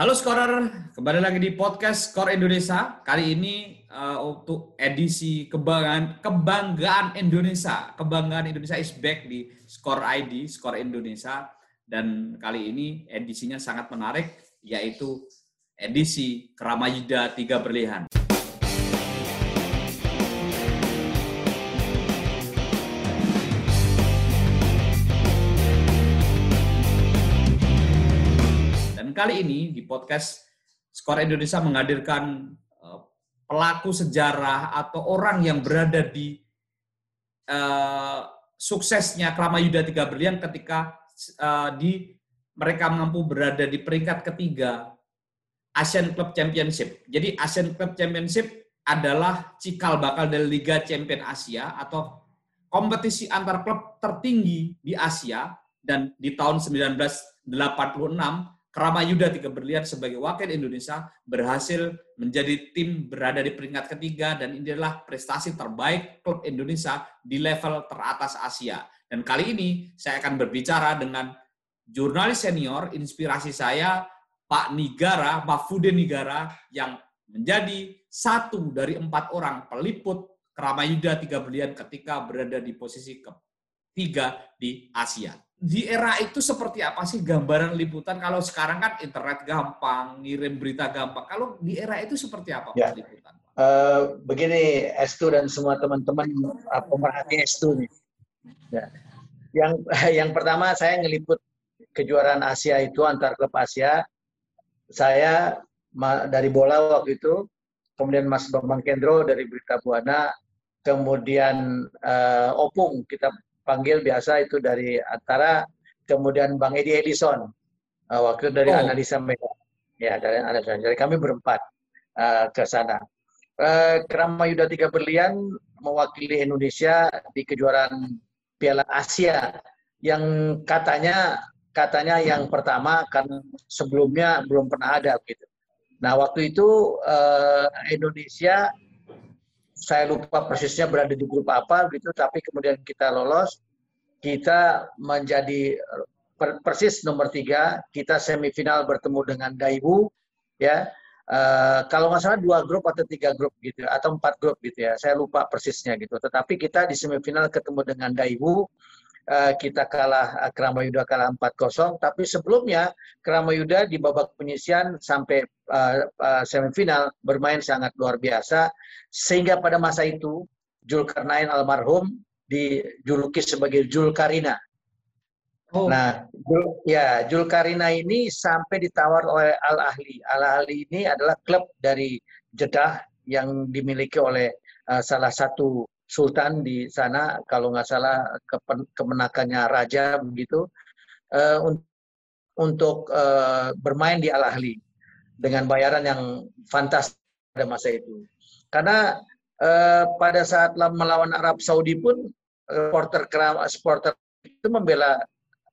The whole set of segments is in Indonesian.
Halo Scorer, kembali lagi di podcast Skor Indonesia. Kali ini uh, untuk edisi kebanggaan kebanggaan Indonesia. Kebanggaan Indonesia is back di Skor ID, Skor Indonesia. Dan kali ini edisinya sangat menarik, yaitu edisi Keramayuda Tiga Berlian. Kali ini di podcast Skor Indonesia menghadirkan uh, pelaku sejarah atau orang yang berada di uh, suksesnya Kramayuda Tiga Berlian ketika uh, di mereka mampu berada di peringkat ketiga Asian Club Championship. Jadi Asian Club Championship adalah cikal bakal dari Liga Champion Asia atau kompetisi antar klub tertinggi di Asia dan di tahun 1986 Kramayuda Tiga Berlian sebagai wakil Indonesia berhasil menjadi tim berada di peringkat ketiga dan ini adalah prestasi terbaik klub Indonesia di level teratas Asia. Dan kali ini saya akan berbicara dengan jurnalis senior, inspirasi saya, Pak Nigara, Pak Fude Nigara, yang menjadi satu dari empat orang peliput Kramayuda Tiga Berlian ketika berada di posisi ketiga di Asia di era itu seperti apa sih gambaran liputan? Kalau sekarang kan internet gampang, ngirim berita gampang. Kalau di era itu seperti apa ya. liputan? Uh, begini, Estu dan semua teman-teman uh, pemerhati Estu nih. Ya. Yang yang pertama saya ngeliput kejuaraan Asia itu antar klub Asia. Saya dari bola waktu itu, kemudian Mas Bambang Kendro dari Berita Buana, kemudian uh, Opung kita panggil biasa itu dari antara kemudian Bang Edi Edison uh, waktu dari oh. analisa media ya dari analisa jadi kami berempat uh, ke sana uh, Kerama Yuda Tiga Berlian mewakili Indonesia di kejuaraan Piala Asia yang katanya katanya yang pertama kan sebelumnya belum pernah ada gitu. Nah waktu itu uh, Indonesia saya lupa persisnya berada di grup apa gitu, tapi kemudian kita lolos, kita menjadi persis nomor tiga, kita semifinal bertemu dengan Daibu, ya. Uh, kalau nggak salah dua grup atau tiga grup gitu, atau empat grup gitu ya, saya lupa persisnya gitu. Tetapi kita di semifinal ketemu dengan Daibu, kita kalah uh, Kramayuda kalah 4-0, tapi sebelumnya Kramayuda di babak penyisian sampai uh, uh, semifinal bermain sangat luar biasa sehingga pada masa itu Julkarnain almarhum dijuluki sebagai Julkarina. Oh. Nah, Jul, ya Julkarina ini sampai ditawar oleh Al Ahli. Al Ahli ini adalah klub dari Jeddah yang dimiliki oleh uh, salah satu sultan di sana, kalau nggak salah kemenakannya raja begitu, uh, untuk uh, bermain di Al Ahli dengan bayaran yang fantastis pada masa itu. Karena uh, pada saat melawan Arab Saudi pun supporter supporter itu membela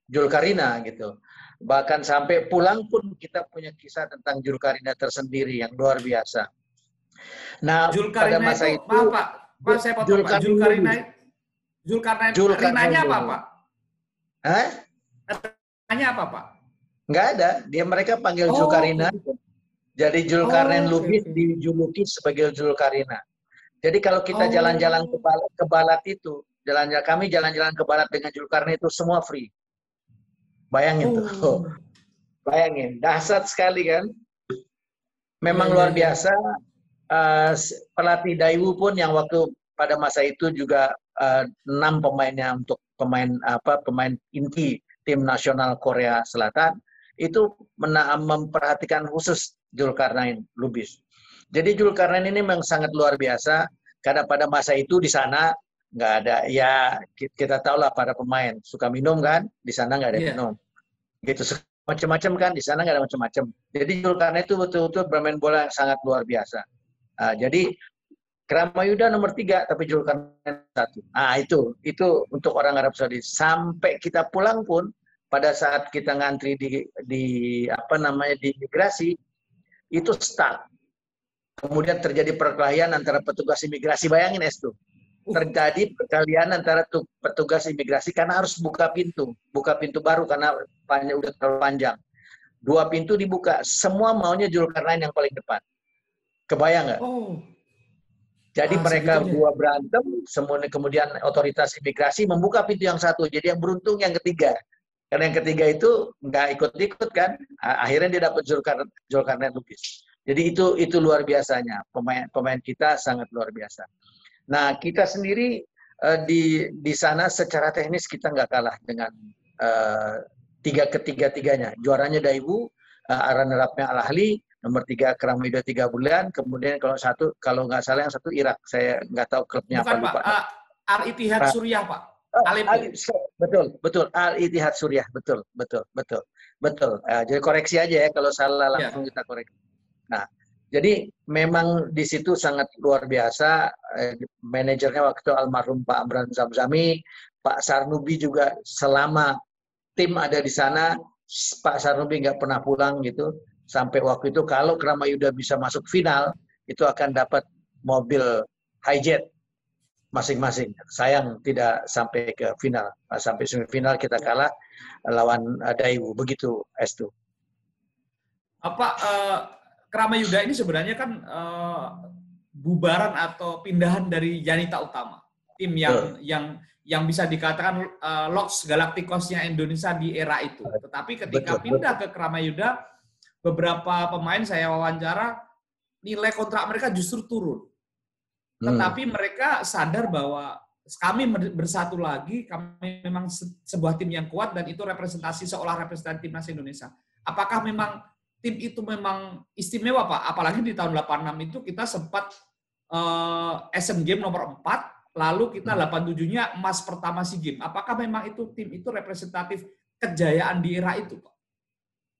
Julkarina gitu. Bahkan sampai pulang pun kita punya kisah tentang Julkarina tersendiri yang luar biasa. Nah, Julkarina pada masa itu, itu maaf, Pak, Pak saya potong Julkarina, Pak. Julkarina Julkarina, Julkarina apa, Pak? Hah? Rinanya apa, Pak? Enggak ada. Dia mereka panggil oh. Julkarina. Jadi Julkarnain oh, Lubis okay. dijuluki sebagai Julkarina. Jadi kalau kita oh. jalan-jalan oh. ke, balat, ke Balat itu, jalan-jalan kami jalan-jalan ke Balat dengan Julkarnain itu semua free. Bayangin oh. tuh. Bayangin, dahsyat sekali kan? Memang oh, luar iya, iya. Uh, pelatih Daewoo pun yang waktu pada masa itu juga uh, enam pemainnya untuk pemain apa pemain inti tim nasional Korea Selatan itu memperhatikan khusus Julkarnain Lubis. Jadi Julkarnain ini memang sangat luar biasa karena pada masa itu di sana nggak ada ya kita tahu lah para pemain suka minum kan di sana nggak ada yeah. minum gitu macam-macam kan di sana nggak ada macam-macam jadi Julkarnain itu betul-betul bermain bola yang sangat luar biasa nah, jadi Kramayuda nomor tiga tapi Julkarnain satu nah itu itu untuk orang Arab Saudi sampai kita pulang pun pada saat kita ngantri di di apa namanya di imigrasi itu stuck. Kemudian terjadi perkelahian antara petugas imigrasi. Bayangin es tuh. Terjadi perkelahian antara petugas imigrasi karena harus buka pintu, buka pintu baru karena panjang udah terlalu panjang. dua pintu dibuka, semua maunya Zulkarnain yang paling depan. Kebayang nggak? Oh. Jadi ah, mereka dua berantem, semuanya kemudian otoritas imigrasi membuka pintu yang satu. Jadi yang beruntung yang ketiga. Karena yang ketiga itu nggak ikut-ikut kan, akhirnya dia dapat Zulkarnain, Zulkarnain Lubis. Jadi itu itu luar biasanya. Pemain pemain kita sangat luar biasa. Nah kita sendiri uh, di di sana secara teknis kita nggak kalah dengan uh, tiga ketiga tiganya. Juaranya Daibu, uh, runner up Al Ahli, nomor tiga Keramido tiga bulan, kemudian kalau satu kalau nggak salah yang satu Irak, saya nggak tahu klubnya Bukan, apa lupa. Pak, uh, Al Ittihad uh, Suriah Pak. Oh, Al, betul, betul. Al Ittihad Suriah, betul, betul, betul, betul. Uh, jadi koreksi aja ya kalau salah iya. langsung yeah. kita koreksi. Nah, jadi memang di situ sangat luar biasa. Eh, manajernya waktu itu almarhum Pak Amran Zamzami, Pak Sarnubi juga selama tim ada di sana, Pak Sarnubi nggak pernah pulang gitu sampai waktu itu kalau Kramayuda bisa masuk final itu akan dapat mobil hijet masing-masing. Sayang tidak sampai ke final. Nah, sampai semifinal kita kalah lawan uh, Daewoo. Begitu S2. Apa uh, Kramayuda ini sebenarnya kan uh, bubaran atau pindahan dari Yanita Utama. Tim yang uh. yang yang bisa dikatakan uh, Loks Galacticos-nya Indonesia di era itu. Tetapi ketika betul, pindah betul. ke Kramayuda beberapa pemain saya wawancara nilai kontrak mereka justru turun. Hmm. Tetapi mereka sadar bahwa kami bersatu lagi, kami memang sebuah tim yang kuat dan itu representasi seolah representasi timnas Indonesia. Apakah memang tim itu memang istimewa Pak? Apalagi di tahun 86 itu kita sempat uh, Asian Game nomor 4, lalu kita 87-nya hmm. emas pertama SEA Games. Apakah memang itu tim itu representatif kejayaan di era itu Pak?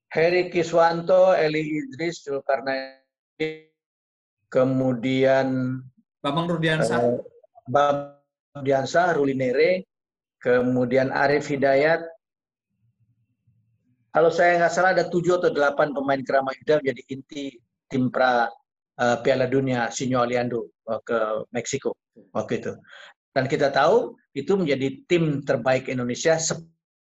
Heri Kiswanto, Eli Idris, Zulkarnain, kemudian Bambang Rudiansa, uh, Bambang Rudiansa, Rulinere, kemudian Arif Hidayat. Kalau saya nggak salah ada tujuh atau delapan pemain kerama Yuda jadi inti tim pra uh, Piala Dunia Sinyo Aliando uh, ke Meksiko waktu itu. Dan kita tahu itu menjadi tim terbaik Indonesia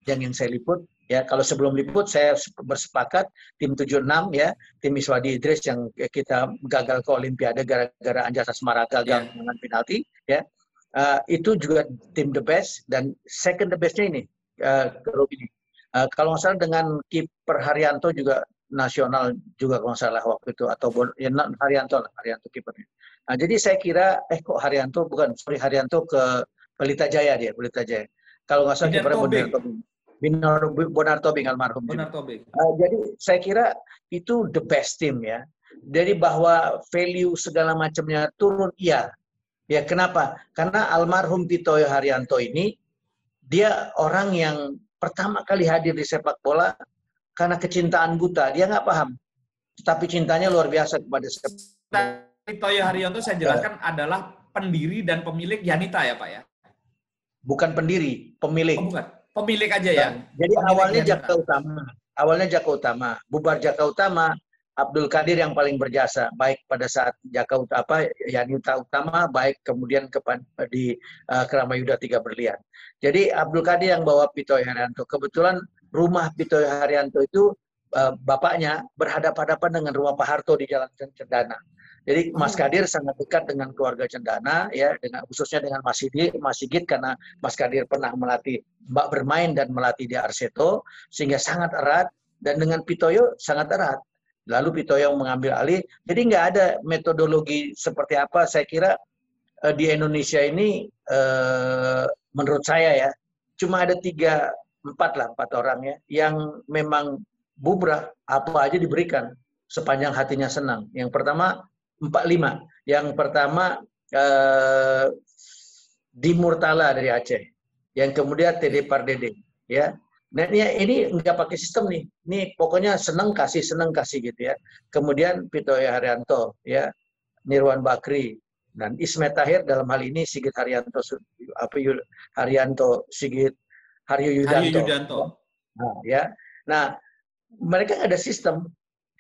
yang yang saya liput Ya, kalau sebelum liput saya bersepakat tim 76 ya, tim Iswadi Idris yang kita gagal ke Olimpiade gara-gara Anjasa Semara gagal yeah. dengan penalti ya. Uh, itu juga tim the best dan second the bestnya ini uh, ini. Uh, kalau nggak salah dengan kiper Haryanto juga nasional juga kalau nggak salah waktu itu atau ya, Haryanto lah Haryanto kipernya. Nah, jadi saya kira eh kok Haryanto bukan sorry Haryanto ke Pelita Jaya dia Pelita Jaya. Kalau nggak salah kipernya Bonarto. Binar Bonar Tobing almarhum. Bonar Tobing. Uh, jadi saya kira itu the best team ya. Dari bahwa value segala macamnya turun, iya. Ya kenapa? Karena almarhum Tito Haryanto ini dia orang yang pertama kali hadir di sepak bola karena kecintaan buta. Dia nggak paham, tapi cintanya luar biasa kepada sepak bola. Tito Haryanto saya jelaskan uh, adalah pendiri dan pemilik Yanita ya Pak ya? Bukan pendiri, pemilik. Oh, bukan Pemilik aja ya. Jadi Pemilik awalnya Jaka Utama. Awalnya Jaka Utama. Bubar Jaka Utama, Abdul Qadir yang paling berjasa baik pada saat Jaka Utama apa Yanita Utama baik kemudian kepada di uh, Keramayuda tiga berlian. Jadi Abdul Qadir yang bawa Pito Haryanto. Kebetulan rumah Pito Haryanto itu uh, bapaknya berhadapan-hadapan dengan rumah Pak Harto di Jalan Cendana. Jadi Mas hmm. Kadir sangat dekat dengan keluarga Cendana ya dengan khususnya dengan Mas Sigit, Mas Sigit karena Mas Kadir pernah melatih Mbak bermain dan melatih di Arseto sehingga sangat erat dan dengan Pitoyo sangat erat. Lalu Pitoyo mengambil alih. Jadi nggak ada metodologi seperti apa. Saya kira uh, di Indonesia ini uh, menurut saya ya cuma ada tiga empat lah empat orang ya yang memang bubrah apa aja diberikan sepanjang hatinya senang. Yang pertama empat lima. Yang pertama eh, di Murtala dari Aceh. Yang kemudian TD Pardede, ya. Nah ini, ini nggak pakai sistem nih. Ini pokoknya seneng kasih seneng kasih gitu ya. Kemudian Pito Haryanto, ya, Nirwan Bakri dan Ismet Tahir dalam hal ini Sigit Haryanto, apa Haryanto, Sigit Haryo Yudanto. Haryo Yudanto. Nah, ya. Nah, mereka ada sistem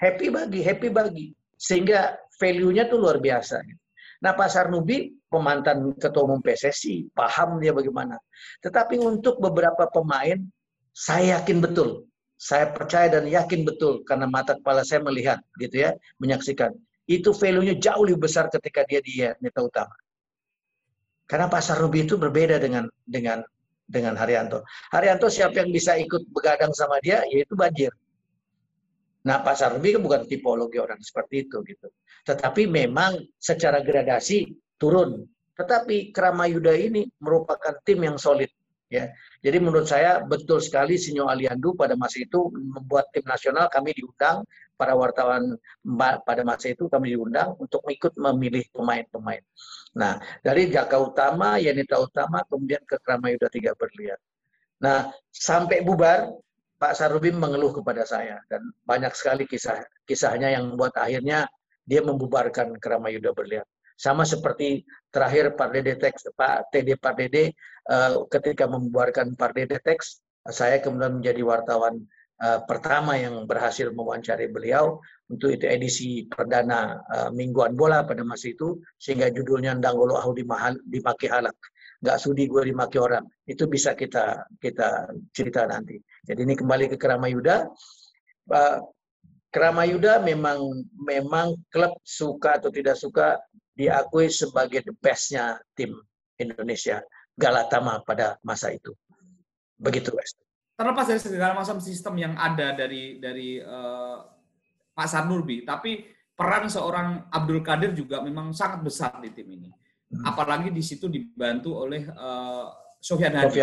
happy bagi, happy bagi. Sehingga value-nya tuh luar biasa. Nah, Pak Sarnubi pemantan ketua umum PSSI, paham dia bagaimana. Tetapi untuk beberapa pemain, saya yakin betul, saya percaya dan yakin betul karena mata kepala saya melihat gitu ya, menyaksikan. Itu value-nya jauh lebih besar ketika dia di Neta Utama. Karena pasar ruby itu berbeda dengan dengan dengan Haryanto. Haryanto siapa yang bisa ikut begadang sama dia, yaitu Banjir. Nah, pasar ruby kan bukan tipologi orang seperti itu gitu. Tetapi memang secara gradasi turun. Tetapi Kramayuda ini merupakan tim yang solid ya. Jadi menurut saya betul sekali Sinyo Aliandu pada masa itu membuat tim nasional kami diundang para wartawan pada masa itu kami diundang untuk ikut memilih pemain-pemain. Nah, dari Jaka Utama, Yanita Utama, kemudian ke Kramayuda tiga berlian. Nah, sampai bubar Pak Sarubim mengeluh kepada saya dan banyak sekali kisah kisahnya yang membuat akhirnya dia membubarkan Keramayuda Berlian. Sama seperti terakhir Pak Dede Teks, Pak TD Pak Dede uh, ketika membubarkan Pak Dede Teks, saya kemudian menjadi wartawan uh, pertama yang berhasil mewawancari beliau untuk itu edisi perdana uh, mingguan bola pada masa itu sehingga judulnya Ndanggolo Ahu dimaki halak nggak sudi gue dimaki orang. Itu bisa kita kita cerita nanti. Jadi ini kembali ke Keramayuda. Keramayuda memang memang klub suka atau tidak suka diakui sebagai the bestnya tim Indonesia Galatama pada masa itu. Begitu, West. Terlepas dari segala macam sistem yang ada dari dari uh, Pak Sanurbi, tapi peran seorang Abdul Kadir juga memang sangat besar di tim ini. Hmm. Apalagi di situ dibantu oleh uh, Sofyan Hadi.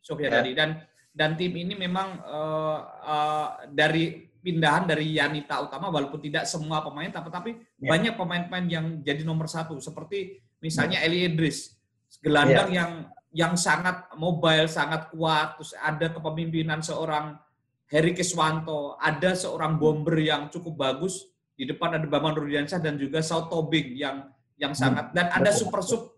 Sofyan Hadi. Ya. Dan dan tim ini memang uh, uh, dari pindahan dari Yanita Utama walaupun tidak semua pemain tapi tapi ya. banyak pemain-pemain yang jadi nomor satu seperti misalnya ya. Eli Idris gelandang ya. yang yang sangat mobile sangat kuat terus ada kepemimpinan seorang Heri Kiswanto ada seorang bomber yang cukup bagus di depan ada Bambang Rudiansyah dan juga Saud Tobing yang yang sangat dan ada super sub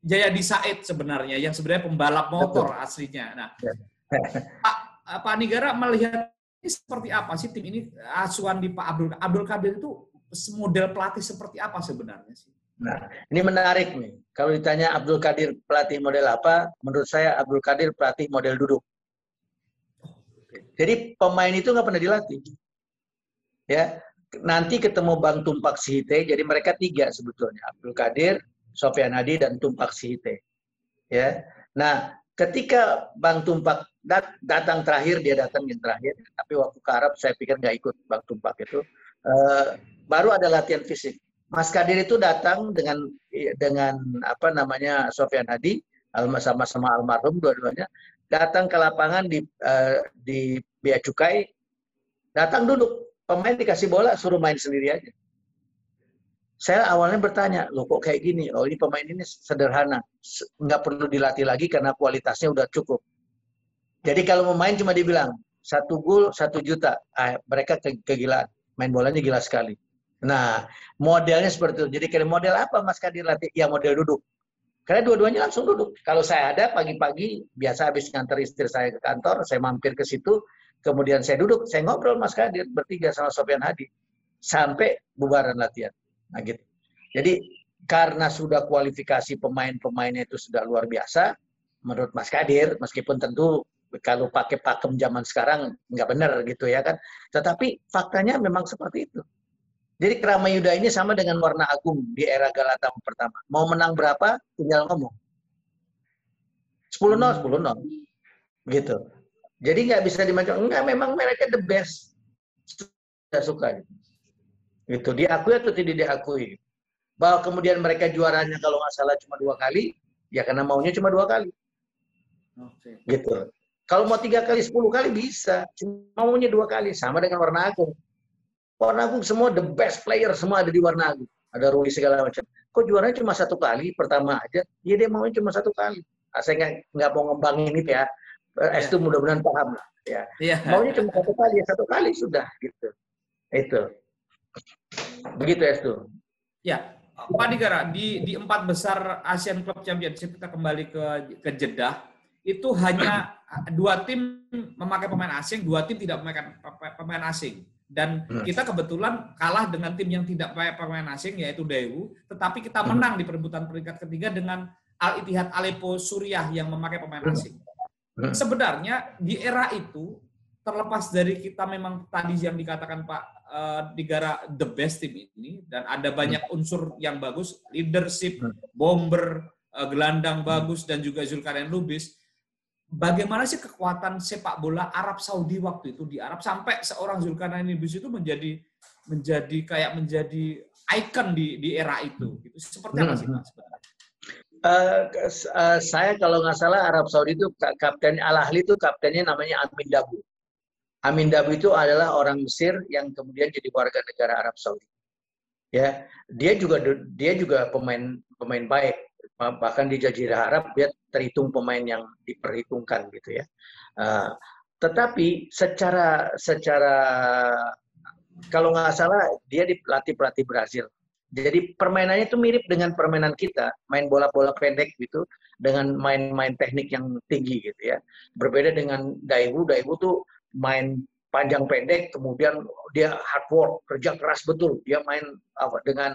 Jayadi Said sebenarnya yang sebenarnya pembalap motor Betul. aslinya. Nah, ya. Pak Pak Nigara melihat ini seperti apa sih tim ini asuhan di Pak Abdul Abdul Kadir itu model pelatih seperti apa sebenarnya sih? Nah, ini menarik nih. Kalau ditanya Abdul Kadir pelatih model apa, menurut saya Abdul Kadir pelatih model duduk. Jadi pemain itu nggak pernah dilatih. Ya, nanti ketemu Bang Tumpak Sihite, jadi mereka tiga sebetulnya, Abdul Kadir, Sofian Hadi, dan Tumpak Sihite. Ya, nah ketika Bang Tumpak dat datang terakhir, dia datang yang terakhir, tapi waktu ke Arab saya pikir nggak ikut Bang Tumpak itu, uh, baru ada latihan fisik. Mas Kadir itu datang dengan dengan apa namanya Sofian Hadi, sama-sama almarhum dua-duanya, datang ke lapangan di uh, di Bea Cukai, datang duduk Pemain dikasih bola, suruh main sendiri aja. Saya awalnya bertanya, loh kok kayak gini? Oh ini pemain ini sederhana. Nggak perlu dilatih lagi karena kualitasnya udah cukup. Jadi kalau mau main cuma dibilang, satu gol, satu juta. Ah, mereka ke kegilaan. Main bolanya gila sekali. Nah, modelnya seperti itu. Jadi kalau model apa Mas Kadir latih? Ya model duduk. Karena dua-duanya langsung duduk. Kalau saya ada pagi-pagi, biasa habis nganter istri saya ke kantor, saya mampir ke situ, Kemudian saya duduk, saya ngobrol Mas Kadir bertiga sama Sofian Hadi sampai bubaran latihan. Nah gitu. Jadi karena sudah kualifikasi pemain-pemainnya itu sudah luar biasa, menurut Mas Kadir, meskipun tentu kalau pakai pakem zaman sekarang nggak benar gitu ya kan. Tetapi faktanya memang seperti itu. Jadi Kramayuda ini sama dengan warna agung di era Galata pertama. Mau menang berapa, tinggal ngomong. 10-0, 10-0. Gitu. Jadi nggak bisa dimacam, enggak memang mereka the best. Sudah suka. Itu diakui atau tidak diakui. Bahwa kemudian mereka juaranya kalau nggak salah cuma dua kali, ya karena maunya cuma dua kali. Okay. Gitu. Kalau mau tiga kali, sepuluh kali bisa. Cuma maunya dua kali. Sama dengan warna agung. Warna agung semua the best player semua ada di warna agung. Ada Ruli segala macam. Kok juaranya cuma satu kali, pertama aja. Ya dia maunya cuma satu kali. Nah, saya nggak mau ngembangin itu ya. S itu mudah-mudahan paham lah ya. ya. Maunya cuma satu kali, ya satu kali sudah gitu. Itu. Begitu S itu. Ya, Pak Digara, di di empat besar Asian Club Championship kita kembali ke ke Jeddah itu hanya dua tim memakai pemain asing, dua tim tidak memakai pemain asing. Dan hmm. kita kebetulan kalah dengan tim yang tidak pakai pemain asing yaitu Daewoo, tetapi kita hmm. menang di perebutan peringkat ketiga dengan Al Ittihad Aleppo Suriah yang memakai pemain hmm. asing. Sebenarnya di era itu terlepas dari kita memang tadi yang dikatakan Pak uh, negara the best team ini dan ada banyak unsur yang bagus, leadership, bomber, uh, gelandang bagus dan juga Zulkarnain Lubis. Bagaimana sih kekuatan sepak bola Arab Saudi waktu itu di Arab sampai seorang Zulkarnain Lubis itu menjadi menjadi kayak menjadi ikon di di era itu. Gitu. Seperti apa sih Pak Uh, uh, saya kalau nggak salah Arab Saudi itu kapten Al Ahli itu kaptennya namanya Amin Dabu. Amin Dabu itu adalah orang Mesir yang kemudian jadi warga negara Arab Saudi. Ya, dia juga dia juga pemain pemain baik. Bahkan di Jazirah Arab dia terhitung pemain yang diperhitungkan gitu ya. Uh, tetapi secara secara kalau nggak salah dia dipelatih pelatih Brazil. Jadi permainannya itu mirip dengan permainan kita, main bola-bola pendek gitu, dengan main-main teknik yang tinggi gitu ya. Berbeda dengan Daewoo, Daewoo tuh main panjang pendek kemudian dia hard work kerja keras betul dia main apa dengan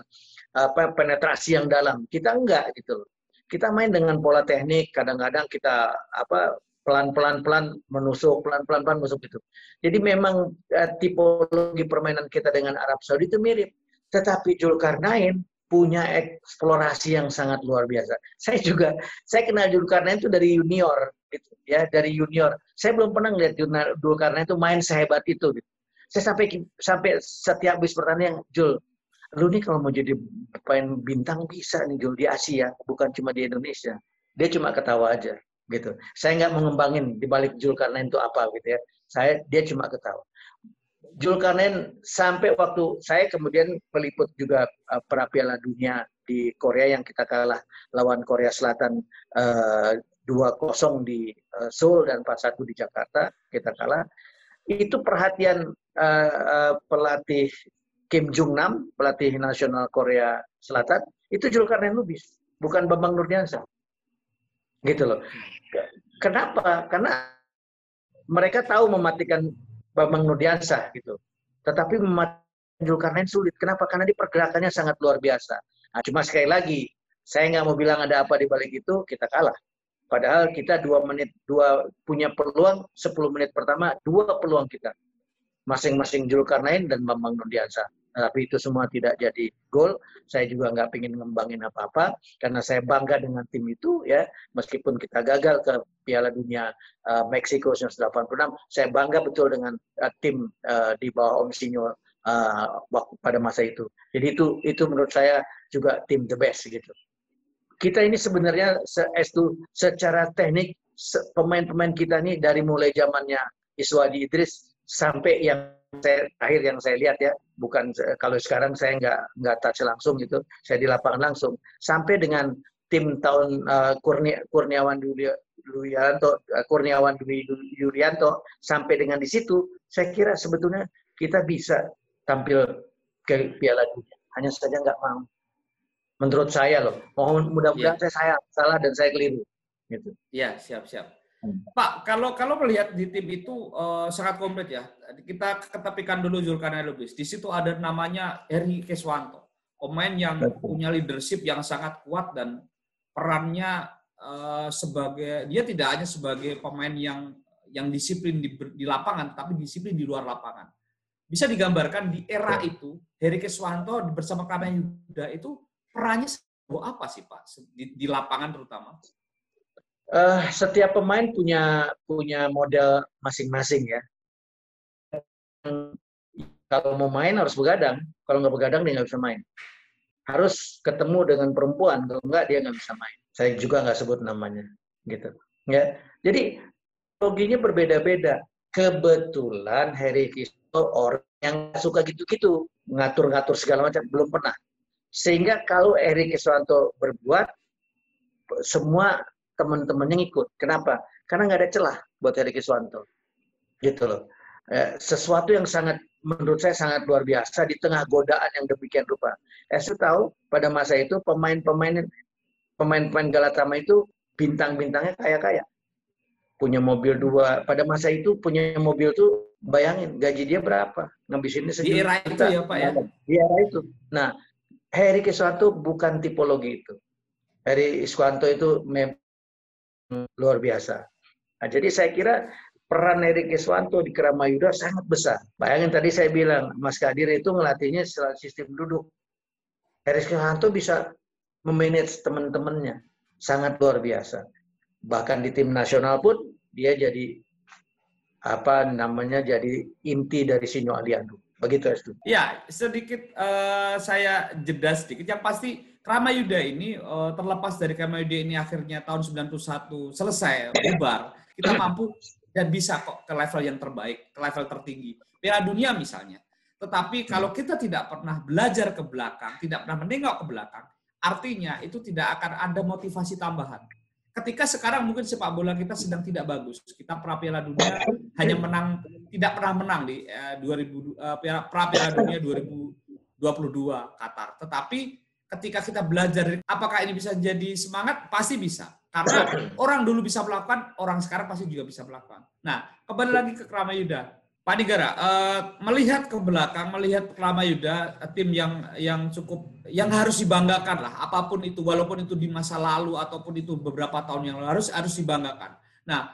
apa penetrasi yang dalam kita enggak gitu kita main dengan pola teknik kadang-kadang kita apa pelan-pelan pelan menusuk pelan-pelan pelan menusuk itu jadi memang uh, tipologi permainan kita dengan Arab Saudi itu mirip tetapi Julkarnain punya eksplorasi yang sangat luar biasa. Saya juga, saya kenal Julkarnain itu dari junior, gitu, ya dari junior. Saya belum pernah ngeliat Julkarnain itu main sehebat itu. Gitu. Saya sampai sampai setiap bis pertandingan, Jul, lu nih kalau mau jadi pemain bintang bisa nih Jul di Asia, bukan cuma di Indonesia. Dia cuma ketawa aja, gitu. Saya nggak mengembangin di balik Julkarnain itu apa, gitu ya. Saya dia cuma ketawa. Julkarnain sampai waktu saya kemudian peliput juga uh, Dunia di Korea yang kita kalah lawan Korea Selatan uh, 2-0 di uh, Seoul dan 4-1 di Jakarta kita kalah itu perhatian uh, uh, pelatih Kim Jong Nam pelatih nasional Korea Selatan itu Julkarnain Lubis bukan Bambang Nurdiansyah gitu loh kenapa karena mereka tahu mematikan Bambang Nurdiansyah gitu. Tetapi mematikan Zulkarnain sulit. Kenapa? Karena di pergerakannya sangat luar biasa. Nah, cuma sekali lagi, saya nggak mau bilang ada apa di balik itu, kita kalah. Padahal kita dua menit dua punya peluang 10 menit pertama dua peluang kita masing-masing Zulkarnain dan Bambang Nurdiansyah tapi itu semua tidak jadi gol. Saya juga nggak ingin ngembangin apa-apa karena saya bangga dengan tim itu ya. Meskipun kita gagal ke Piala Dunia uh, Meksiko 1986, saya bangga betul dengan uh, tim uh, di bawah Om Sinyo uh, pada masa itu. Jadi itu itu menurut saya juga tim the best gitu. Kita ini sebenarnya se secara teknik pemain-pemain kita ini dari mulai zamannya Iswadi Idris sampai yang saya akhir yang saya lihat ya bukan kalau sekarang saya nggak nggak touch langsung gitu saya di lapangan langsung. Sampai dengan tim tahun uh, Kurnia, Kurniawan Yulianto uh, Kurniawan Yulianto sampai dengan di situ saya kira sebetulnya kita bisa tampil ke Piala Dunia. Hanya saja nggak mau. Menurut saya loh. Mohon mudah-mudahan yeah. saya salah dan saya keliru. Gitu. Ya siap siap Pak, kalau kalau melihat di tim itu uh, sangat komplit ya. Kita ketepikan dulu Zulkarnain Lubis. Di situ ada namanya Eri Keswanto, pemain yang punya leadership yang sangat kuat dan perannya uh, sebagai dia tidak hanya sebagai pemain yang yang disiplin di, di lapangan, tapi disiplin di luar lapangan. Bisa digambarkan di era itu, Heri Keswanto bersama Kamen Yuda itu perannya apa sih Pak di, di lapangan terutama? Uh, setiap pemain punya punya model masing-masing ya. Kalau mau main harus begadang, kalau nggak begadang dia nggak bisa main. Harus ketemu dengan perempuan, kalau nggak dia nggak bisa main. Saya juga nggak sebut namanya, gitu. Ya, jadi loginya berbeda-beda. Kebetulan Harry Kisto orang yang suka gitu-gitu, ngatur-ngatur segala macam belum pernah. Sehingga kalau Erik Kiswanto berbuat, semua teman-temannya ngikut. Kenapa? Karena nggak ada celah buat Heri Kiswanto. Gitu loh. Eh, sesuatu yang sangat menurut saya sangat luar biasa di tengah godaan yang demikian rupa. Saya tahu pada masa itu pemain-pemain pemain-pemain Galatama itu bintang-bintangnya kaya-kaya. Punya mobil dua. Pada masa itu punya mobil tuh bayangin gaji dia berapa? Ngabisinnya sejuta. Di era itu ya Pak ya? Di era itu. Nah, Heri Kiswanto bukan tipologi itu. Heri Iswanto itu luar biasa. Nah, jadi saya kira peran Erik Keswanto di Kramayuda sangat besar. Bayangin tadi saya bilang, Mas Kadir itu ngelatihnya secara sistem duduk. Erik Keswanto bisa memanage teman-temannya. Sangat luar biasa. Bahkan di tim nasional pun dia jadi apa namanya jadi inti dari Sinyo Aliando. Begitu Estu. Ya, sedikit uh, saya jeda sedikit. Yang pasti Kramayuda ini uh, terlepas dari Kramayuda ini akhirnya tahun 91 selesai bubar, kita mampu dan bisa kok ke level yang terbaik, ke level tertinggi. Piala dunia misalnya. Tetapi kalau kita tidak pernah belajar ke belakang, tidak pernah menengok ke belakang, artinya itu tidak akan ada motivasi tambahan. Ketika sekarang mungkin sepak bola kita sedang tidak bagus, kita pra Piala Dunia hanya menang, tidak pernah menang di eh, 2000 eh, pra Piala Dunia 2022 Qatar. Tetapi ketika kita belajar, apakah ini bisa jadi semangat? Pasti bisa. Karena orang dulu bisa melakukan, orang sekarang pasti juga bisa melakukan. Nah, kembali lagi ke Kramayuda. Pak Nigara, uh, melihat ke belakang, melihat Kramayuda, tim yang yang cukup, yang harus dibanggakan lah, apa pun itu, walaupun itu di masa lalu ataupun itu beberapa tahun yang lalu harus harus dibanggakan. Nah,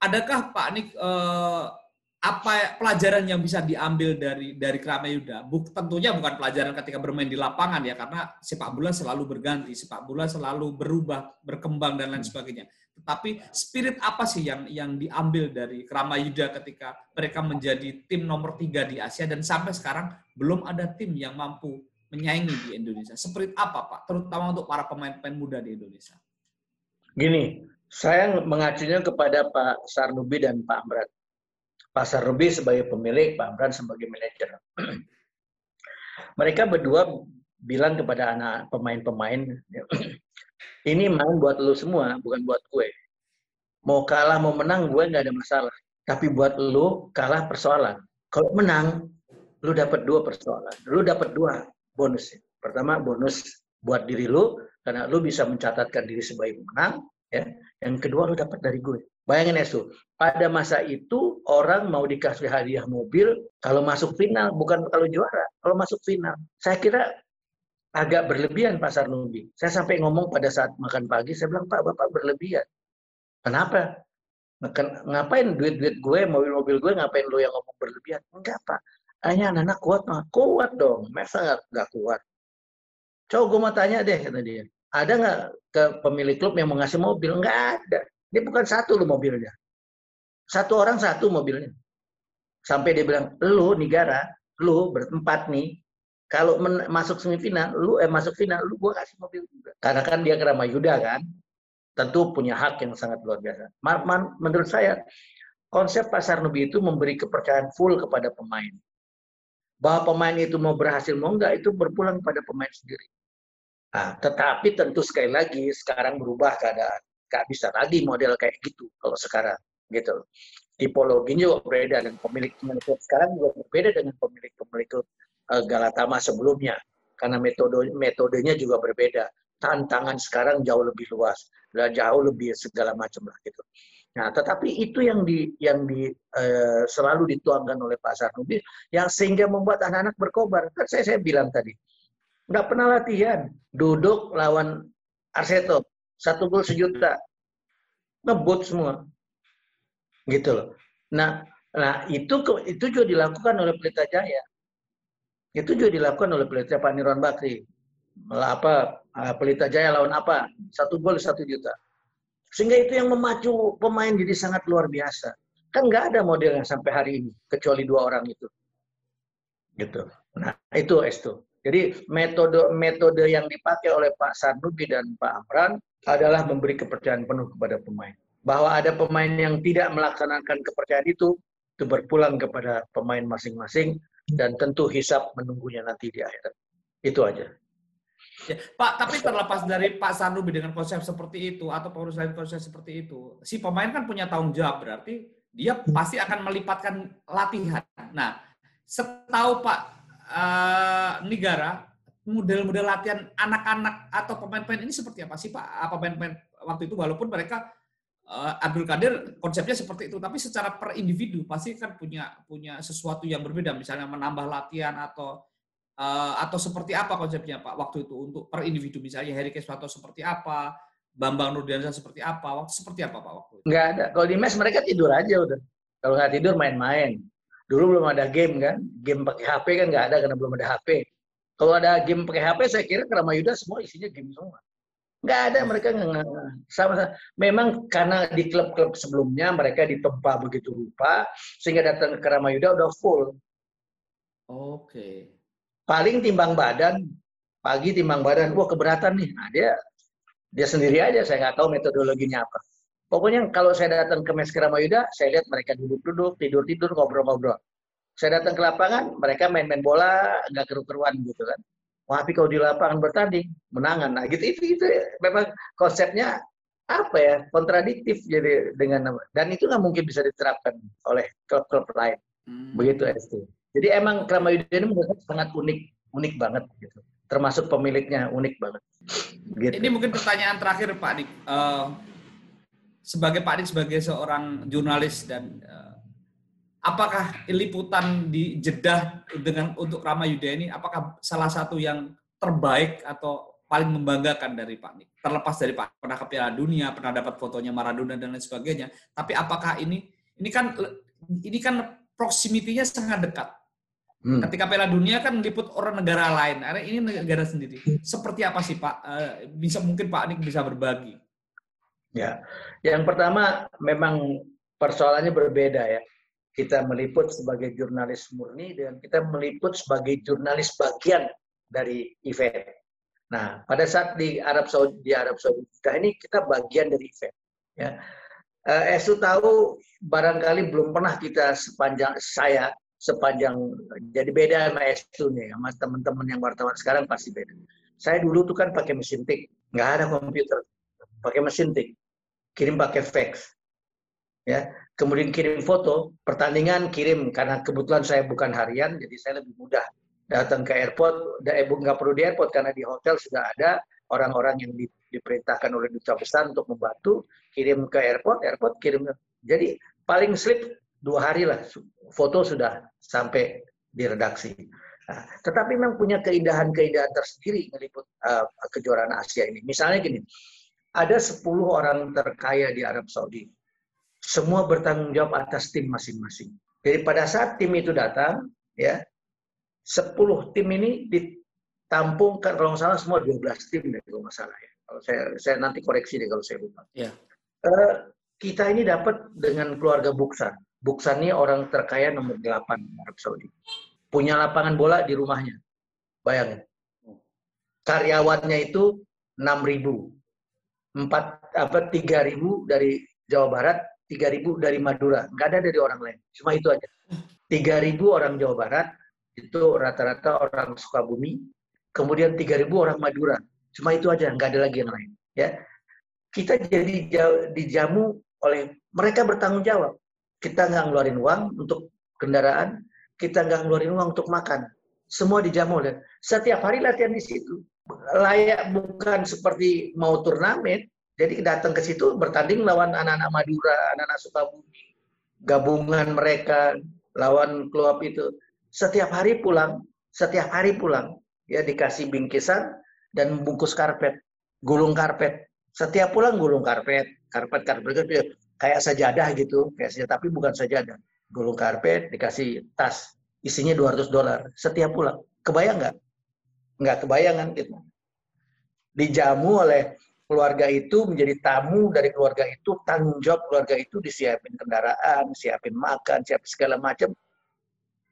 adakah Pak Nik uh, apa pelajaran yang bisa diambil dari dari Kramayuda? Buk, tentunya bukan pelajaran ketika bermain di lapangan ya, karena sepak bola selalu berganti, sepak bola selalu berubah, berkembang dan lain hmm. sebagainya. Tetapi spirit apa sih yang yang diambil dari Kramayuda ketika mereka menjadi tim nomor tiga di Asia dan sampai sekarang belum ada tim yang mampu menyaingi di Indonesia. Spirit apa Pak, terutama untuk para pemain-pemain muda di Indonesia? Gini, saya mengacunya kepada Pak Sarnubi dan Pak Amrat Pasar Ruby sebagai pemilik, Pak Amran sebagai manajer. Mereka berdua bilang kepada anak pemain-pemain, ini main buat lu semua, bukan buat gue. Mau kalah, mau menang, gue nggak ada masalah. Tapi buat lu kalah persoalan. Kalau menang, lu dapat dua persoalan. Lu dapat dua bonus. Pertama, bonus buat diri lu, karena lu bisa mencatatkan diri sebagai pemenang. Ya. Yang kedua, lu dapat dari gue. Bayangin Esu, pada masa itu orang mau dikasih hadiah mobil kalau masuk final, bukan kalau juara, kalau masuk final. Saya kira agak berlebihan Pak Sarnubi. Saya sampai ngomong pada saat makan pagi, saya bilang, Pak, Bapak berlebihan. Kenapa? Ngapain duit-duit gue, mobil-mobil gue, ngapain lo yang ngomong berlebihan? Enggak, Pak. Hanya anak-anak kuat, mah. Kuat dong. Masa nggak kuat? Coba gue mau tanya deh, kata dia. Ada nggak ke pemilik klub yang mau ngasih mobil? Nggak ada. Dia bukan satu lu mobilnya. Satu orang satu mobilnya. Sampai dia bilang, lu negara, lu berempat nih, kalau masuk semifinal, lu eh masuk final, lu gua kasih mobil juga. Karena kan dia kerama Yuda kan, tentu punya hak yang sangat luar biasa. Menurut saya, konsep pasar nubi itu memberi kepercayaan full kepada pemain. Bahwa pemain itu mau berhasil mau enggak, itu berpulang pada pemain sendiri. Nah, tetapi tentu sekali lagi sekarang berubah keadaan. Nggak bisa lagi model kayak gitu kalau sekarang gitu. Tipologinya juga berbeda dan pemilik pemilik sekarang juga berbeda dengan pemilik pemilik uh, Galatama sebelumnya. Karena metode metodenya juga berbeda. Tantangan sekarang jauh lebih luas. Jauh lebih segala macam lah gitu. Nah tetapi itu yang di yang di uh, selalu dituangkan oleh Pak Sarnubi yang sehingga membuat anak-anak berkobar. Kan saya saya bilang tadi nggak pernah latihan duduk lawan Arseto satu gol sejuta. Ngebut semua. Gitu loh. Nah, nah itu itu juga dilakukan oleh Pelita Jaya. Itu juga dilakukan oleh Pelita Pak Nirwan Bakri. Apa ah, Pelita Jaya lawan apa? Satu gol satu juta. Sehingga itu yang memacu pemain jadi sangat luar biasa. Kan nggak ada model yang sampai hari ini kecuali dua orang itu. Gitu. Nah, itu Esto. Jadi metode metode yang dipakai oleh Pak Sarnubi dan Pak Amran adalah memberi kepercayaan penuh kepada pemain. Bahwa ada pemain yang tidak melaksanakan kepercayaan itu, itu berpulang kepada pemain masing-masing dan tentu hisap menunggunya nanti di akhirat. Itu aja. Ya, Pak, tapi terlepas dari Pak Sanubi dengan konsep seperti itu atau pengurus lain konsep seperti itu, si pemain kan punya tanggung jawab berarti dia pasti akan melipatkan latihan. Nah, setahu Pak uh, Negara, model-model latihan anak-anak atau pemain-pemain ini seperti apa sih Pak? Apa pemain-pemain waktu itu walaupun mereka uh, Abdul Kadir konsepnya seperti itu, tapi secara per individu pasti kan punya punya sesuatu yang berbeda, misalnya menambah latihan atau uh, atau seperti apa konsepnya Pak waktu itu untuk per individu misalnya Heri Keswato seperti apa, Bambang Nurdiansyah seperti apa, waktu seperti apa Pak waktu itu? Enggak ada. Kalau di mes mereka tidur aja udah. Kalau nggak tidur main-main. Dulu belum ada game kan, game pakai HP kan nggak ada karena belum ada HP. Kalau ada game pakai HP, saya kira Kerama Yuda semua isinya game semua. Nggak ada mereka nggak sama, sama. Memang karena di klub-klub sebelumnya mereka ditempa begitu rupa, sehingga datang ke Kerama Yuda udah full. Oke. Okay. Paling timbang badan, pagi timbang badan, wah keberatan nih. Nah, dia dia sendiri aja, saya nggak tahu metodologinya apa. Pokoknya kalau saya datang ke Mes Keramayuda, saya lihat mereka duduk-duduk, tidur-tidur, ngobrol-ngobrol. Saya datang ke lapangan, mereka main-main bola, nggak keru-keruan gitu kan. Wah, tapi kalau di lapangan bertanding, menangan. Nah, gitu itu itu memang konsepnya apa ya kontradiktif jadi dengan dan itu nggak mungkin bisa diterapkan oleh klub-klub lain. Hmm. Begitu ST. Jadi emang Kramayuda ini menurut sangat unik, unik banget gitu. Termasuk pemiliknya unik banget. Gitu. Ini mungkin pertanyaan terakhir Pak Dik. Uh, sebagai Pak Dik sebagai seorang jurnalis dan uh, apakah liputan di Jeddah dengan untuk Rama Yuda ini apakah salah satu yang terbaik atau paling membanggakan dari Pak Dik? Terlepas dari Pak pernah ke Piala Dunia, pernah dapat fotonya Maradona dan lain sebagainya, tapi apakah ini ini kan ini kan proximity-nya sangat dekat. Hmm. Ketika Piala Dunia kan meliput orang negara lain, ini negara sendiri. Seperti apa sih Pak? Eh, bisa mungkin Pak Dik bisa berbagi. Ya, yang pertama memang persoalannya berbeda ya. Kita meliput sebagai jurnalis murni dan kita meliput sebagai jurnalis bagian dari event. Nah, pada saat di Arab Saudi di Arab Saudi kita ini kita bagian dari event. Ya, uh, Esu tahu barangkali belum pernah kita sepanjang saya sepanjang jadi beda sama Esu nih, sama teman-teman yang wartawan sekarang pasti beda. Saya dulu tuh kan pakai mesin tik, nggak ada komputer, pakai mesin tik kirim pakai fax. Ya, kemudian kirim foto, pertandingan kirim karena kebetulan saya bukan harian, jadi saya lebih mudah datang ke airport. Eh, nggak perlu di airport karena di hotel sudah ada orang-orang yang di, diperintahkan oleh duta besar untuk membantu kirim ke airport, airport kirim. Jadi paling slip dua hari lah foto sudah sampai di redaksi. Nah, tetapi memang punya keindahan-keindahan tersendiri meliput uh, kejuaraan Asia ini. Misalnya gini, ada 10 orang terkaya di Arab Saudi. Semua bertanggung jawab atas tim masing-masing. Jadi pada saat tim itu datang, ya 10 tim ini ditampungkan kalau nggak salah semua 12 tim deh kalau nggak salah ya. Kalau saya saya nanti koreksi deh kalau saya lupa. Ya. Uh, kita ini dapat dengan keluarga Buksan. Buksan ini orang terkaya nomor 8 Arab Saudi. Punya lapangan bola di rumahnya. Bayangin. Karyawannya itu 6.000 empat apa tiga ribu dari Jawa Barat, tiga ribu dari Madura, nggak ada dari orang lain, cuma itu aja. Tiga ribu orang Jawa Barat itu rata-rata orang Sukabumi, kemudian tiga ribu orang Madura, cuma itu aja, nggak ada lagi yang lain. Ya, kita jadi dijamu oleh mereka bertanggung jawab. Kita nggak ngeluarin uang untuk kendaraan, kita nggak ngeluarin uang untuk makan. Semua dijamu oleh. Setiap hari latihan di situ layak bukan seperti mau turnamen. Jadi datang ke situ bertanding lawan anak-anak Madura, anak-anak Sukabumi, gabungan mereka lawan klub itu. Setiap hari pulang, setiap hari pulang, ya dikasih bingkisan dan bungkus karpet, gulung karpet. Setiap pulang gulung karpet, karpet karpet itu kayak sajadah gitu, kayak sajadah, tapi bukan sajadah. Gulung karpet, dikasih tas, isinya 200 dolar setiap pulang. Kebayang nggak? Nggak kebayangan gitu. Dijamu oleh keluarga itu menjadi tamu dari keluarga itu, tanggung jawab keluarga itu disiapin kendaraan, siapin makan, siap segala macam.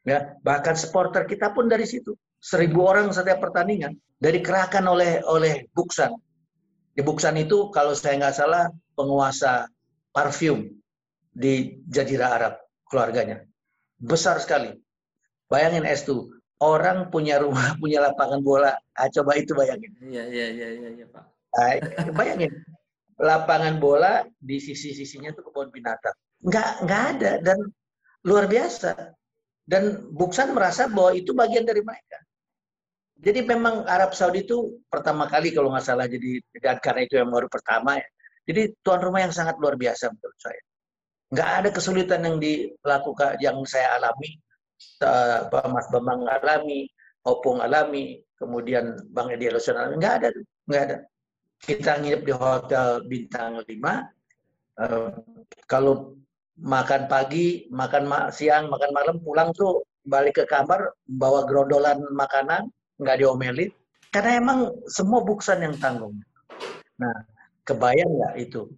Ya, bahkan supporter kita pun dari situ. Seribu orang setiap pertandingan dari kerakan oleh oleh Buksan. Di Buksan itu kalau saya nggak salah penguasa parfum di Jazirah Arab keluarganya. Besar sekali. Bayangin S2, orang punya rumah, punya lapangan bola. Ah, coba itu bayangin. Iya, iya, iya, iya, ya, Pak. Ah, bayangin. lapangan bola di sisi-sisinya itu kebun binatang. Nggak, nggak ada. Dan luar biasa. Dan Buksan merasa bahwa itu bagian dari mereka. Jadi memang Arab Saudi itu pertama kali kalau nggak salah jadi dan karena itu yang baru pertama ya. Jadi tuan rumah yang sangat luar biasa menurut saya. Nggak ada kesulitan yang dilakukan yang saya alami Mas Bambang alami, Opung alami, kemudian Bang Edi Elosion alami, nggak ada, nggak ada. Kita nginep di hotel bintang 5, uh, eh, kalau makan pagi, makan siang, makan malam, pulang tuh balik ke kamar bawa gerodolan makanan, nggak diomelin. Karena emang semua buksan yang tanggung. Nah, kebayang nggak itu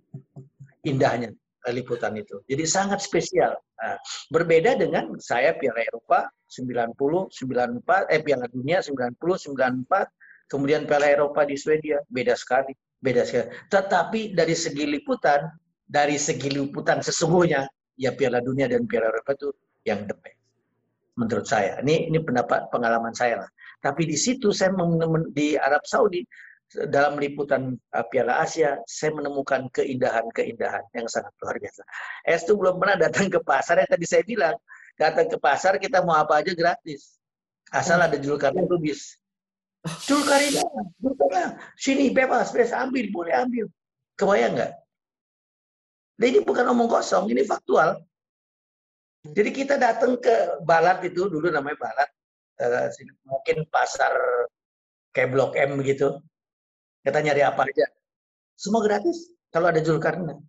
indahnya liputan itu. Jadi sangat spesial. Nah, berbeda dengan saya Piala Eropa 90, 94, eh Piala Dunia 90, 94, kemudian Piala Eropa di Swedia, beda sekali. Beda sekali. Tetapi dari segi liputan, dari segi liputan sesungguhnya, ya Piala Dunia dan Piala Eropa itu yang the best. Menurut saya. Ini ini pendapat pengalaman saya lah. Tapi di situ saya di Arab Saudi dalam liputan uh, Piala Asia, saya menemukan keindahan-keindahan yang sangat luar biasa. Es itu belum pernah datang ke pasar, yang tadi saya bilang, datang ke pasar kita mau apa aja gratis. Asal ada julkarnya bis. Julkarina, julkarina, sini bebas, bebas ambil, boleh ambil. Kebayang nggak? Nah, ini bukan omong kosong, ini faktual. Jadi kita datang ke Balat itu, dulu namanya Balat, uh, mungkin pasar kayak Blok M gitu. Kita nyari apa aja. Semua gratis kalau ada Zulkarnain.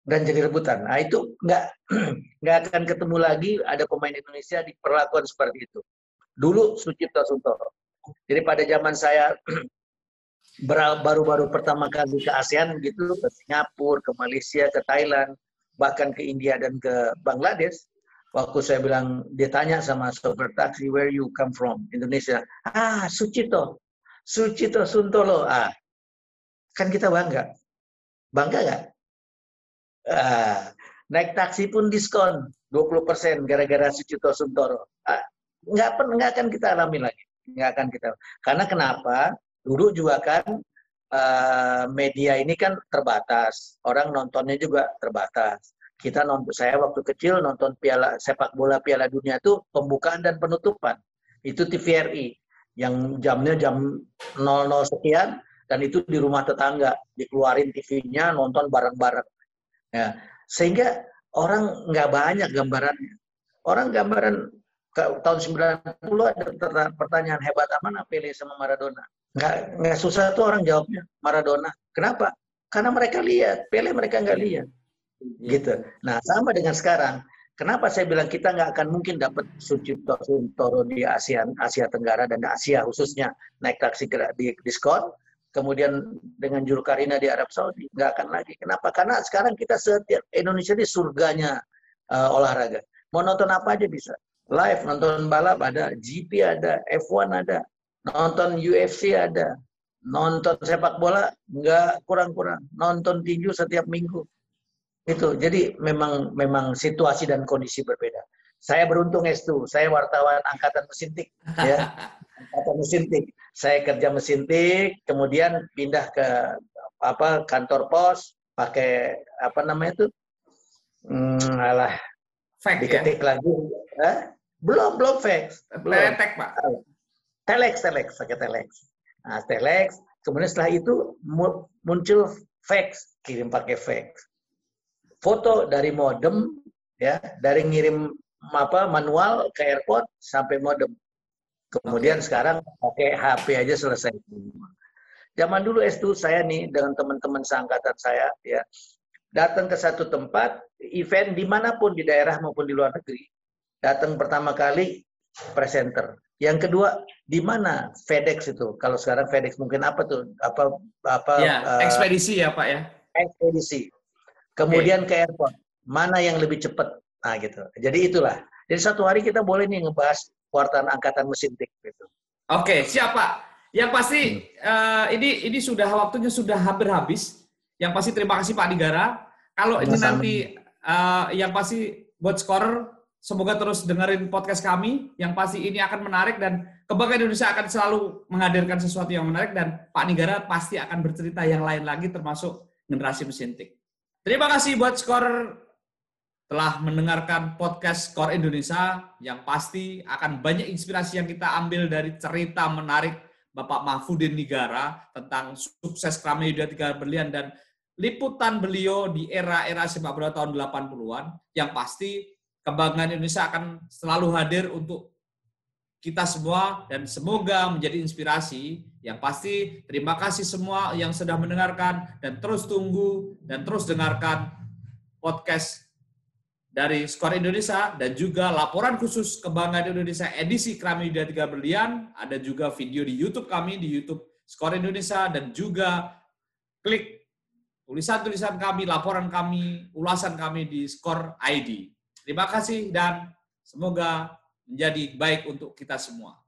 Dan jadi rebutan. Nah itu nggak nggak akan ketemu lagi ada pemain Indonesia di perlakuan seperti itu. Dulu Sucipto Suntoro. Jadi pada zaman saya baru-baru pertama kali ke ASEAN gitu, ke Singapura, ke Malaysia, ke Thailand, bahkan ke India dan ke Bangladesh, waktu saya bilang dia tanya sama sopir taksi where you come from Indonesia ah Sucipto Sucito Suntolo. Ah, kan kita bangga. Bangga nggak? Ah, naik taksi pun diskon 20% gara-gara Sucito Suntoro. Ah, nggak, nggak akan kita alami lagi. Nggak akan kita. Karena kenapa? Dulu juga kan uh, media ini kan terbatas. Orang nontonnya juga terbatas. Kita nonton, saya waktu kecil nonton piala sepak bola Piala Dunia itu pembukaan dan penutupan. Itu TVRI yang jamnya jam 00 sekian dan itu di rumah tetangga. Dikeluarin TV-nya nonton bareng-bareng. Ya. Sehingga orang nggak banyak gambarannya. Orang gambaran ke tahun 90 ada pertanyaan hebat mana Pele sama Maradona? Nggak nggak susah tuh orang jawabnya Maradona. Kenapa? Karena mereka lihat. Pele mereka nggak lihat. Gitu. Nah sama dengan sekarang Kenapa saya bilang kita nggak akan mungkin dapat Sucipto Suntoro di Asia, Asia Tenggara dan Asia khususnya naik taksi di diskon, kemudian dengan Julkarina di Arab Saudi nggak akan lagi. Kenapa? Karena sekarang kita setiap Indonesia di surganya uh, olahraga. Mau nonton apa aja bisa. Live nonton balap ada, GP ada, F1 ada, nonton UFC ada, nonton sepak bola nggak kurang-kurang, nonton tinju setiap minggu itu. Jadi memang memang situasi dan kondisi berbeda. Saya beruntung S2, saya wartawan angkatan mesin tik ya. Angkatan mesin tik. Saya kerja mesin tik, kemudian pindah ke apa kantor pos pakai apa namanya itu? Hmm, alah. Fax, diketik ya? lagi. Eh? Belum, belum fax. Belum. Telex, Pak. Telex, telex, pakai telex. Nah, telex. Kemudian setelah itu muncul fax, kirim pakai fax foto dari modem ya dari ngirim apa manual ke airport sampai modem. Kemudian okay. sekarang pakai HP aja selesai. Zaman dulu S2 saya nih dengan teman-teman seangkatan saya ya datang ke satu tempat event di mana pun di daerah maupun di luar negeri datang pertama kali presenter. Yang kedua di mana FedEx itu? Kalau sekarang FedEx mungkin apa tuh? Apa apa ya, uh, ekspedisi ya pak ya? ekspedisi Kemudian okay. ke airport. Mana yang lebih cepat? Nah, gitu. Jadi itulah. Jadi satu hari kita boleh nih ngebahas wartawan angkatan mesin tik gitu. Oke, okay, siapa? Yang pasti hmm. uh, ini ini sudah waktunya sudah hampir habis. Yang pasti terima kasih Pak Digara. Kalau ini nanti uh, yang pasti buat scorer semoga terus dengerin podcast kami. Yang pasti ini akan menarik dan Kebanggaan Indonesia akan selalu menghadirkan sesuatu yang menarik dan Pak Nigara pasti akan bercerita yang lain lagi termasuk generasi mesin tik. Terima kasih buat skor telah mendengarkan podcast Skor Indonesia yang pasti akan banyak inspirasi yang kita ambil dari cerita menarik Bapak Mahfudin Nigara tentang sukses Kramedia Tiga Berlian dan liputan beliau di era-era sepak bola tahun 80-an yang pasti kebanggaan Indonesia akan selalu hadir untuk kita semua dan semoga menjadi inspirasi yang pasti terima kasih semua yang sudah mendengarkan dan terus tunggu dan terus dengarkan podcast dari Skor Indonesia dan juga laporan khusus kebanggaan Indonesia edisi Kramedia 3 Berlian. Ada juga video di YouTube kami, di YouTube Skor Indonesia dan juga klik tulisan-tulisan kami, laporan kami, ulasan kami di Skor ID. Terima kasih dan semoga menjadi baik untuk kita semua.